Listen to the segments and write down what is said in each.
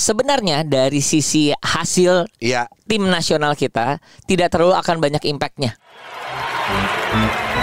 sebenarnya dari sisi hasil Iya. tim nasional kita tidak terlalu akan banyak impactnya.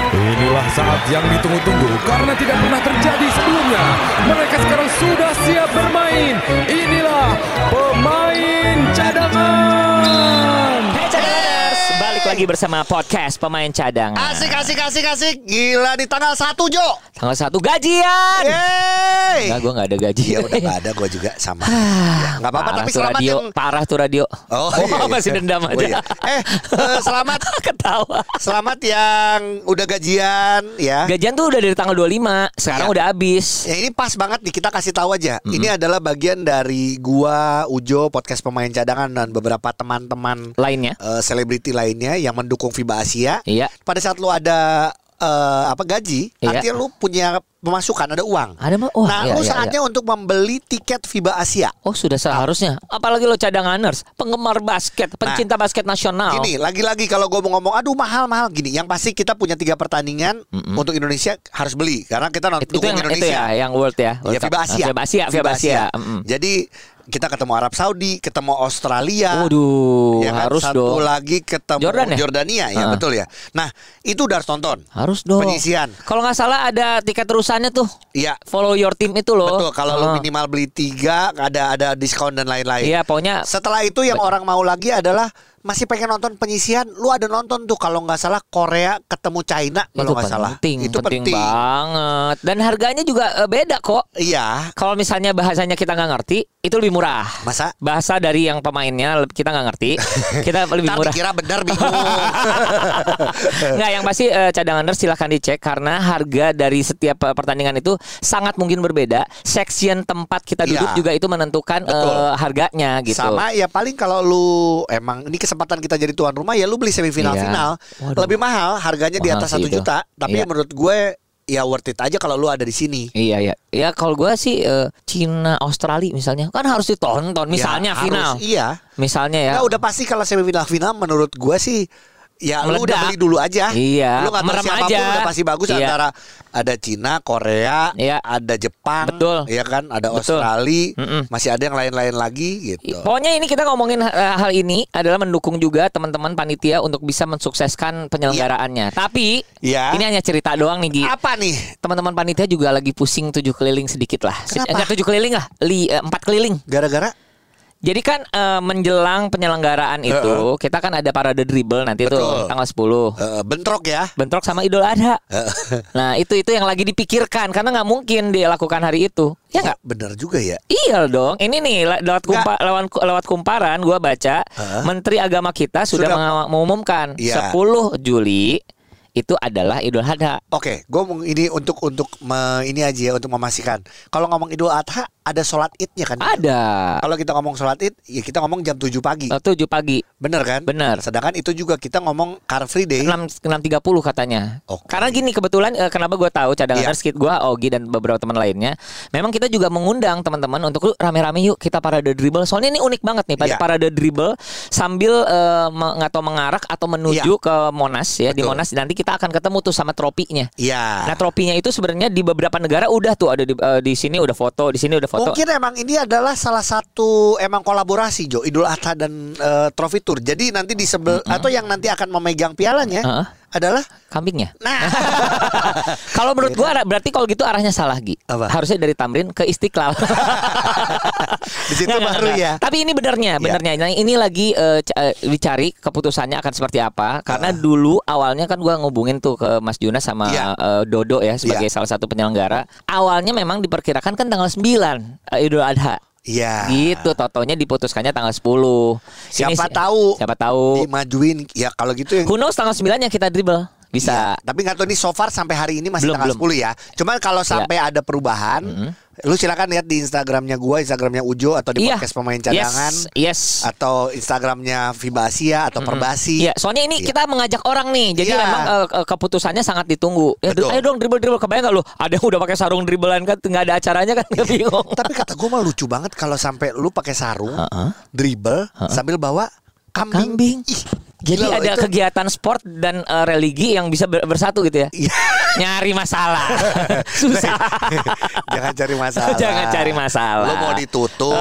Inilah saat yang ditunggu-tunggu karena tidak pernah terjadi sebelumnya. Mereka sekarang sudah siap bermain. Inilah pemain cadangan. Hey cadanganers, balik lagi bersama podcast pemain cadangan. Asik asik asik asik. Gila di tanggal 1 Jo. Tanggal satu gajian. Yeay. Enggak, gue gak ada gaji. Ya udah gak ada gue juga sama. Ya, Gak apa-apa tapi selamat radio, yang parah tuh radio. Oh, iya, iya. masih dendam Oh, aja. iya. Eh, eh, selamat Ketawa. selamat yang udah gajian ya. Gajian tuh udah dari tanggal 25, sekarang Iya. udah habis. Ya ini pas banget nih kita kasih tahu aja. Ini adalah bagian dari gua, Ujo, podcast pemain cadangan dan beberapa teman-teman Lainnya. eh, selebriti lainnya yang mendukung FIBA Asia. Iya. Pada saat lu ada eh, apa gaji, Iya. artinya lu punya pemasukan, ada uang. Ada mah? Wah, nah, iya, lu iya, saatnya untuk membeli tiket FIBA Asia. Oh sudah seharusnya. Apalagi lo cadanganers, penggemar basket, pencinta basket nasional. Nah. Gini, lagi-lagi kalau gue mau ngomong, aduh mahal-mahal gini. Yang pasti kita punya tiga pertandingan untuk Indonesia harus beli karena kita nonton itu, itu yang Indonesia. itu ya, yang World ya. Ya World Cup. FIBA Asia. FIBA Asia, FIBA Asia. Mm-mm. Jadi kita ketemu Arab Saudi, ketemu Australia. Waduh, ya kan? harus Satu dong. lagi ketemu Jordan ya? Jordania ya, Ah. betul ya. Nah, itu udah harus tonton. Harus dong. Penyisian. Kalau nggak salah ada tiket terusannya tuh. Iya. Follow your team itu loh. Betul, kalau lu Ah. minimal beli tiga ada ada diskon dan lain-lain. Iya, pokoknya Setelah itu yang orang mau lagi adalah masih pengen nonton penyisian, lu ada nonton tuh kalau nggak salah Korea ketemu China kalau nggak salah. penting, itu penting, penting. banget. Dan harganya juga eh, beda kok. Iya, Kalau misalnya bahasanya kita nggak ngerti, itu lebih murah. masa Bahasa dari yang pemainnya kita nggak ngerti, kita lebih murah. dikira benar bingung. Nggak, yang pasti eh, cadanganers silahkan dicek karena harga dari setiap eh, pertandingan itu sangat mungkin berbeda. Section tempat kita duduk Iya. juga itu menentukan Betul. eh, harganya gitu. Sama ya paling kalau lu emang ini kesempatan kita jadi tuan rumah ya lu beli semifinal Iya. final Waduh. lebih mahal harganya di Mahal atas sih satu juta tapi Iya. menurut gue ya worth it aja kalau lu ada di sini. Iya iya. Ya kalau gue sih eh, Cina Australia misalnya kan harus ditonton misalnya Ya, final. harus, iya. Misalnya ya. Nah, udah pasti kalau semifinal final menurut gue sih ya lu udah Meledak. beli dulu aja. Iya, Lu nggak tahu siapa pun aja. udah pasti bagus Iya. antara ada Cina, Korea, Iya. ada Jepang, Betul. ya kan, ada Betul. Australia, Mm-mm. masih ada yang lain-lain lagi gitu. Pokoknya ini kita ngomongin eh, hal ini adalah mendukung juga teman-teman panitia untuk bisa mensukseskan penyelenggaraannya. Tapi Iya. ini hanya cerita doang nih Gi. Apa nih? Teman-teman panitia juga lagi pusing tujuh keliling sedikit lah. Kenapa? Enggak tujuh keliling lah, li, eh, empat keliling. Gara-gara Jadi kan eh, menjelang penyelenggaraan itu kita kan ada parade dribble nanti Betul. tuh tanggal 10 eh, bentrok ya. bentrok sama Idul Adha. nah itu itu yang lagi dipikirkan karena nggak mungkin dilakukan hari itu. Ya nggak? Bener juga ya. Iya dong. Ini nih le- lewat kumpa, lewat, lewat kumparan gua baca Hah? Menteri Agama kita sudah, Sudah. mengumumkan Iya. 10 Juli itu adalah Idul Adha. Oke, gue mau ini untuk untuk me- ini aja ya untuk memastikan. Kalau ngomong Idul Adha ada sholat idnya kan? Ada. Kalau kita ngomong sholat id, ya kita ngomong jam 7 pagi. Eh, 7 pagi. Bener kan? Bener. Sedangkan itu juga kita ngomong Car Free Day. 6 6.30 katanya. Oke. Karena gini kebetulan eh, kenapa gue tahu cadangan Iya. skit gue Ogi dan beberapa teman lainnya. Memang kita juga mengundang teman-teman untuk "Lu rame-rame yuk kita parade dribble. Soalnya ini unik banget nih pada Iya. parade dribble sambil eh, tahu mengarak atau menuju ke Monas ya di. Betul. Monas nanti kita akan ketemu tuh sama tropinya. Iya. Nah tropinya itu sebenarnya di beberapa negara udah tuh ada di, eh, di sini udah foto, di sini udah foto. Mungkin emang ini adalah salah satu emang kolaborasi Jo Idul Adha dan eh, Trophy Tour. Jadi nanti di sebel atau yang nanti akan memegang pialanya Heeh. Adalah Kambingnya. nah Kalau menurut gua berarti kalau gitu arahnya salah Gi. Apa? Harusnya dari Tamrin ke Istiqlal. di situ Nggak, baru nggak. ya. Tapi ini benernya, Iya. benernya. Nah, ini lagi c- eh, dicari keputusannya akan seperti apa. Karena dulu awalnya kan gua ngubungin tuh ke Mas Junas sama Iya. eh, Dodo ya sebagai salah satu penyelenggara. Awalnya memang diperkirakan kan tanggal 9 eh, Idul Adha. Iya. Gitu, totonya diputuskannya tanggal 10. Ini Siapa sih- tahu Siapa tahu. dimajuin ya kalau gitu yang Who knows tanggal 9 yang kita dribble. Bisa. Iya, tapi nggak tahu ini so far sampai hari ini masih Belum, tanggal belum. 10 ya. Cuman kalau Iya. sampai ada perubahan, lu silakan lihat di Instagramnya gua, Instagramnya Ujo atau di Iya. podcast pemain cadangan Yes. yes. atau Instagramnya FIBA Asia atau Perbasi. Iya, soalnya ini Iya. kita mengajak orang nih. Jadi Iya. memang ke- keputusannya sangat ditunggu. Ya, Betul. ayo dong dribble dribble kebayang gak lu? Ada yang udah pakai sarung dribblean kan nggak ada acaranya kan bingung. Tapi kata gue mah lucu banget kalau sampai lu pakai sarung, Heeh. dribble sambil bawa kambing. Kambing. Ih, Jadi gila loh, ada itu- kegiatan sport dan eh, religi yang bisa ber- bersatu gitu ya. Iya. nyari masalah. Susah. Jangan cari masalah. Jangan cari masalah. Lo mau ditutup.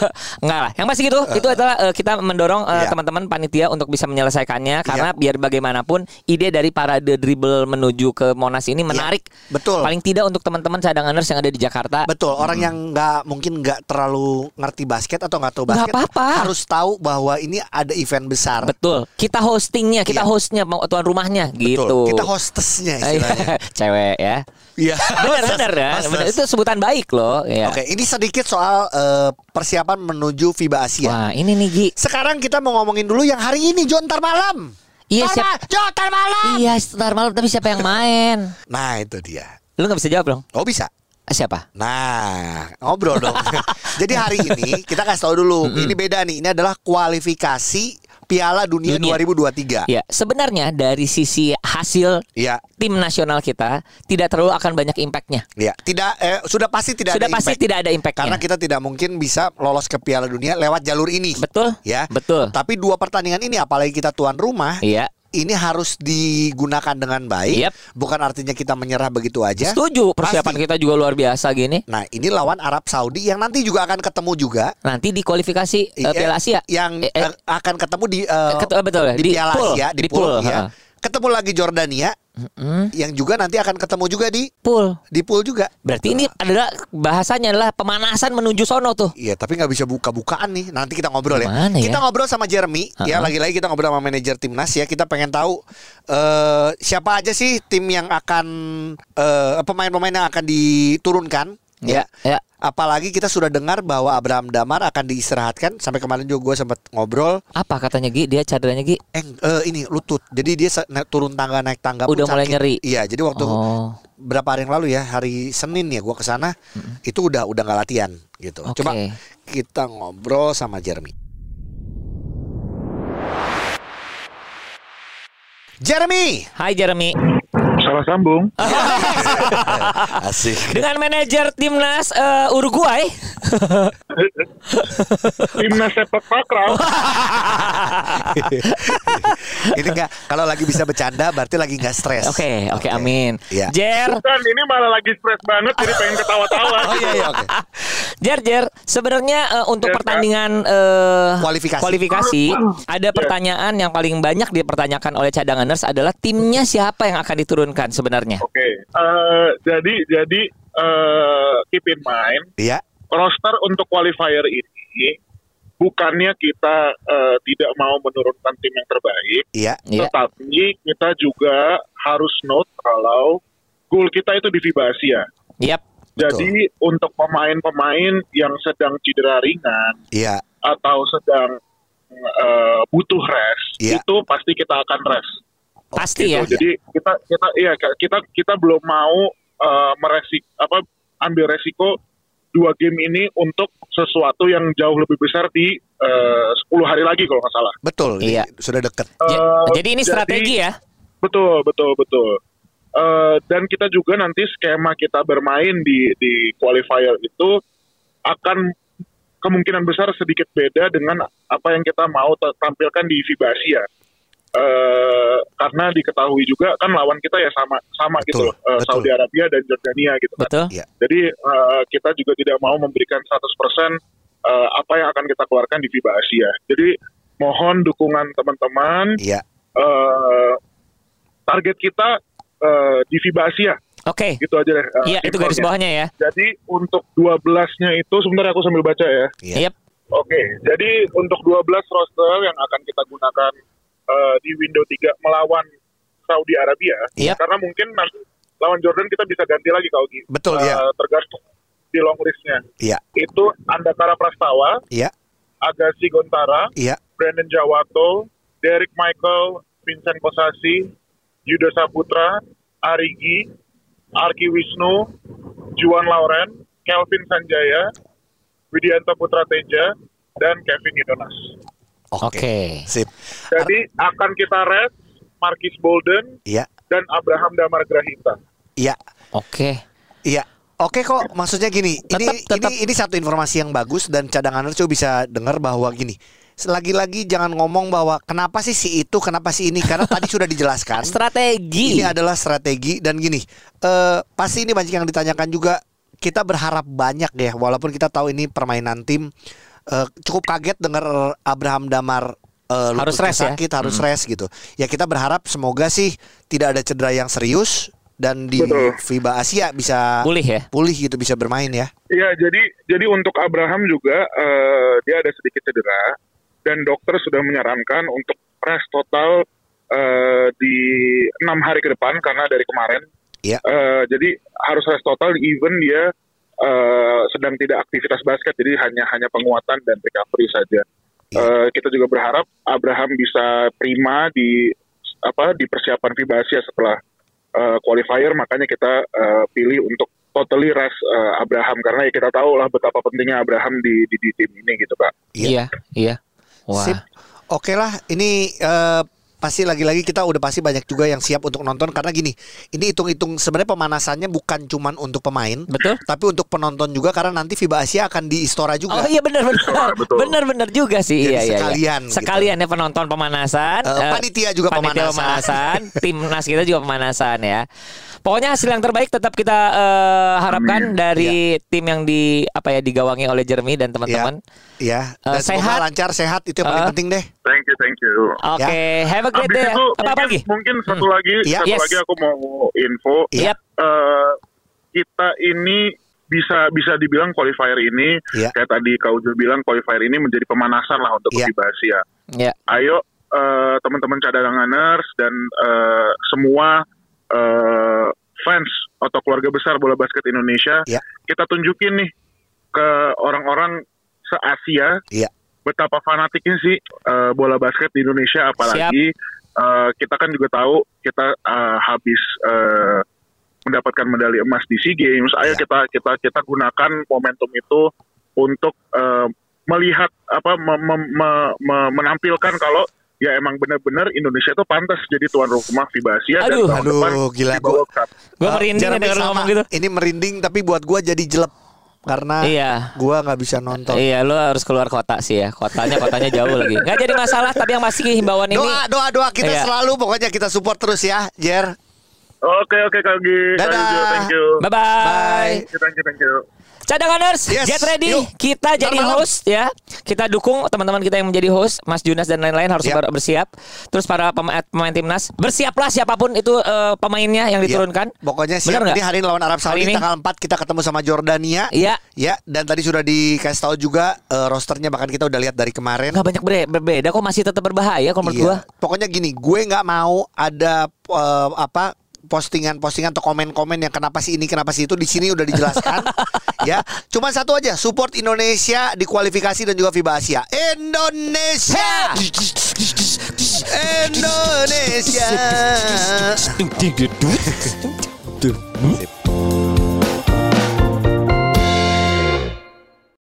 Enggak lah. Yang pasti gitu. itu adalah eh, kita mendorong eh, Iya. teman-teman panitia untuk bisa menyelesaikannya karena biar bagaimanapun ide dari parade dribble menuju ke Monas ini menarik. Iya, betul. Paling tidak untuk teman-teman cadanganers yang ada di Jakarta. Betul, orang yang nggak mungkin nggak terlalu ngerti basket atau nggak tahu basket Nggak apa-apa. harus tahu bahwa ini ada event besar. Betul. Kita hostingnya, kita Iya. hostnya tuan rumahnya Betul. gitu. Kita hostesnya istilahnya. Cewek ya. Iya. Benar benar ya. Benar. Itu sebutan baik loh. Ya. Oke, ini sedikit soal eh, persiapan menuju FIBA Asia. Wah ini nih Gi. Sekarang kita mau ngomongin dulu yang hari ini Jon ntar malam. Iya, siap- ma- ntar malam. Iya sebentar malam tapi siapa yang main? Nah itu dia. Lu nggak bisa jawab dong. Oh bisa. Siapa? Nah, ngobrol dong. Jadi hari ini kita kasih tahu dulu. Ini beda nih. Ini adalah kualifikasi Piala Dunia, Dunia. 2023. Ya, sebenarnya dari sisi hasil Iya. tim nasional kita tidak terlalu akan banyak impactnya. Iya. Tidak eh, sudah pasti tidak Sudah ada pasti impact. tidak ada impactnya. Karena kita tidak mungkin bisa lolos ke Piala Dunia lewat jalur ini. betul, Ya. betul. Tapi dua pertandingan ini apalagi kita tuan rumah, Iya, ini harus digunakan dengan baik. Yep. Bukan artinya kita menyerah begitu aja. setuju. Persiapan Pasti. kita juga luar biasa gini. Nah, ini lawan Arab Saudi yang nanti juga akan ketemu juga. Nanti di kualifikasi Iya, Piala Asia yang Eh, eh, akan ketemu di eh, Ketu- betul, di, di Piala pool, Asia di, di pool, pool, ya. ha. Ketemu lagi Jordania mm, yang juga nanti akan ketemu juga di pool. di pool juga. Berarti ini adalah bahasanya adalah pemanasan menuju sono tuh. Iya, tapi nggak bisa buka-bukaan nih. Nanti kita ngobrol ya. Gimana ya? Kita ngobrol sama Jeremy. Ya, Uh-uh. lagi-lagi kita ngobrol sama manajer timnas ya. Kita pengen tahu eh siapa aja sih tim yang akan eh pemain-pemain yang akan diturunkan. Ya, ya. Apalagi kita sudah dengar bahwa Abraham Damar akan diistirahatkan. Sampai kemarin juga gue sempat ngobrol. Apa katanya Gi? Dia cederanya Gi? Eh, eh, ini lutut. Jadi dia turun tangga naik tangga Udah mulai sakit. nyeri. Iya, jadi waktu Oh. berapa hari yang lalu ya, hari Senin ya gua ke sana, itu udah udah nggak latihan gitu. Oke. Coba kita ngobrol sama Jeremy. Jeremy. Hai Jeremy. Salah sambung. Asik. Dengan manajer timnas eh, Uruguay. Timnas sepak takraw. ini enggak kalau lagi bisa bercanda berarti lagi nggak stres. Oke, oke, amin. Iya. Jer, Bukan, ini malah lagi stres banget jadi pengen ketawa-tawa. Oh iya iya oke. Jer, Jer, sebenarnya eh, untuk Yes, pertandingan eh, Kualifikasi. kualifikasi ada pertanyaan yang paling banyak dipertanyakan oleh cadanganers adalah timnya siapa yang akan diturunkan sebenarnya. Oke. eh, jadi jadi eh, keep in mind Iya. roster untuk qualifier ini bukannya kita eh, tidak mau menurunkan tim yang terbaik, Iya. Iya. tetapi kita juga harus note kalau goal kita itu di FIBA Asia. Yap. Jadi untuk pemain-pemain yang sedang cedera ringan Iya. atau sedang eh, butuh rest, Iya. itu pasti kita akan rest. Pasti gitu. ya. Jadi kita kita iya kita kita belum mau eh, meresik apa ambil resiko dua game ini untuk sesuatu yang jauh lebih besar di eh, 10 hari lagi kalau nggak salah. Betul. Iya. Sudah deket. Ja- Eh, jadi ini strategi ya. Betul, betul, betul. Eh, dan kita juga nanti skema kita bermain di di qualifier itu akan kemungkinan besar sedikit beda dengan apa yang kita mau ta- tampilkan di FIBA Asia. Eh, karena diketahui juga kan lawan kita ya sama sama Betul, gitu loh, eh, betul. Saudi Arabia dan Jordania gitu kan. Betul. Iya. Jadi eh, kita juga tidak mau memberikan 100% eh, apa yang akan kita keluarkan di FIBA Asia. Jadi mohon dukungan teman-teman Iya. eh target kita eh, di FIBA Asia Oke. gitu aja deh. eh, Iya, itu garis bawahnya ya. Jadi untuk 12-nya itu sebentar aku sambil baca ya. Iya. Yap. Oke, jadi untuk 12 roster yang akan kita gunakan eh, di window 3 melawan Saudi Arabia Yap. karena mungkin nanti lawan Jordan kita bisa ganti lagi kalau gitu. Betul, iya. tergantung di long listnya. Iya. Itu Andakara Prastawa, Iya. Agassi Gontara, Iya. Brandon Jawato, Derek Michael, Vincent Kosasi, Yuda Saputra, Arigi, Arki Wisnu, Juan Lauren, Kelvin Sanjaya, Widianto Putra Teja, dan Kevin Yudonas. Oke. Sip. Jadi akan kita rest Marquis Bolden Iya. dan Abraham Damar Grahita. Iya. Oke. Iya. Oke kok, maksudnya gini, ini Tetap- tetap- ini ini satu informasi yang bagus dan cadangan coba bisa dengar bahwa gini, lagi-lagi jangan ngomong bahwa kenapa sih si itu, kenapa si ini karena tadi sudah dijelaskan. Strategi. Ini adalah strategi dan gini, eh pasti ini banyak yang ditanyakan juga. Kita berharap banyak ya, walaupun kita tahu ini permainan tim. eh, cukup kaget dengar Abraham Damar eh, Harus rest ya? sakit, harus rest gitu. Ya kita berharap semoga sih tidak ada cedera yang serius dan di Betul. FIBA Asia bisa Pulih ya. pulih gitu, bisa bermain ya. Iya, jadi jadi untuk Abraham juga eh, dia ada sedikit cedera dan dokter sudah menyarankan untuk rest total eh, di enam hari ke depan karena dari kemarin. Iya. Eh, jadi harus rest total even dia eh, sedang tidak aktivitas basket, jadi hanya hanya penguatan dan recovery saja. Iya. Eh, kita juga berharap Abraham bisa prima di apa di persiapan FIBA Asia setelah eh, qualifier, makanya kita eh, pilih untuk totally rest eh, Abraham karena ya kita tahu lah betapa pentingnya Abraham di di, di tim ini gitu kak. Iya, iya. Wah. Sip. Oke lah, ini eh, pasti lagi-lagi kita udah pasti banyak juga yang siap untuk nonton karena gini, ini hitung-hitung sebenarnya pemanasannya bukan cuman untuk pemain, Betul? tapi untuk penonton juga karena nanti FIBA Asia akan di Istora juga. Oh iya benar benar. Benar benar juga sih. Jadi iya iya. iya. sekalian gitu. Sekalian ya penonton pemanasan. Eh, panitia juga panitia pemanasan. pemanasan. Timnas kita juga pemanasan ya. Pokoknya hasil yang terbaik tetap kita eh, harapkan dari tim yang di apa ya digawangi oleh Jeremy dan teman-teman. Ya, dan semoga sehat. lancar, sehat itu yang paling Eh. penting deh. Thank you, thank you. Oke, have a Habis day. itu Apa apa mungkin, lagi? mungkin satu lagi, Iya. satu Yes. lagi aku mau info. Yap. Eh, kita ini bisa bisa dibilang qualifier ini Iya. kayak tadi kau juga bilang qualifier ini menjadi pemanasan lah untuk Iya. FIBA Asia. Ya. Ayo eh, teman-teman cadanganers dan eh, semua eh, fans atau keluarga besar bola basket Indonesia, Iya. kita tunjukin nih ke orang-orang se-Asia Iya. Betapa fanatiknya sih eh, bola basket di Indonesia apalagi eh, kita kan juga tahu kita eh, habis eh, mendapatkan medali emas di SEA Games. Ayo Iya. kita kita kita gunakan momentum itu untuk eh, melihat apa me- me- me- me- menampilkan kalau ya emang benar-benar Indonesia itu pantas jadi tuan rumah FIBA Asia Aduh. dan tahun depan Aduh, gila, FIBA gua- World Cup. Gue Eh, merinding ya sama. ngomong gitu. Ini merinding tapi buat gua jadi jelek karena Iya. gua nggak bisa nonton. Iya, lo harus keluar kota sih ya. Kotanya kotanya jauh lagi. Nggak jadi masalah, tapi yang pasti himbauan ini Doa, doa, doa kita Iya. selalu pokoknya kita support terus ya, Jer. Oke oke Kak Gi, Kak Dadah. Yujo, thank you. Bye bye. Bye. Thank you, thank you, thank you. Cadanganers, Yes, get ready. yuk. Kita jadi malam. host ya. Kita dukung teman-teman kita yang menjadi host, Mas Junas dan lain-lain harus ber- bersiap. Terus para pemain, pemain timnas, bersiaplah siapa pun itu eh, pemainnya yang Ya, diturunkan. Pokoknya Bener siap hari ini lawan Arab Hari Saudi ini? tanggal 4 kita ketemu sama Jordania. Iya. Ya, dan tadi sudah dikasih tahu juga eh, rosternya bahkan kita udah lihat dari kemarin. Nggak banyak ber- berbeda kok masih tetap berbahaya kalau menurut Iya. gua. Pokoknya gini, gue nggak mau ada eh, apa postingan-postingan atau komen-komen yang kenapa sih ini kenapa sih itu di sini udah dijelaskan ya. Cuman satu aja, support Indonesia di kualifikasi dan juga FIBA Asia. Indonesia. Indonesia.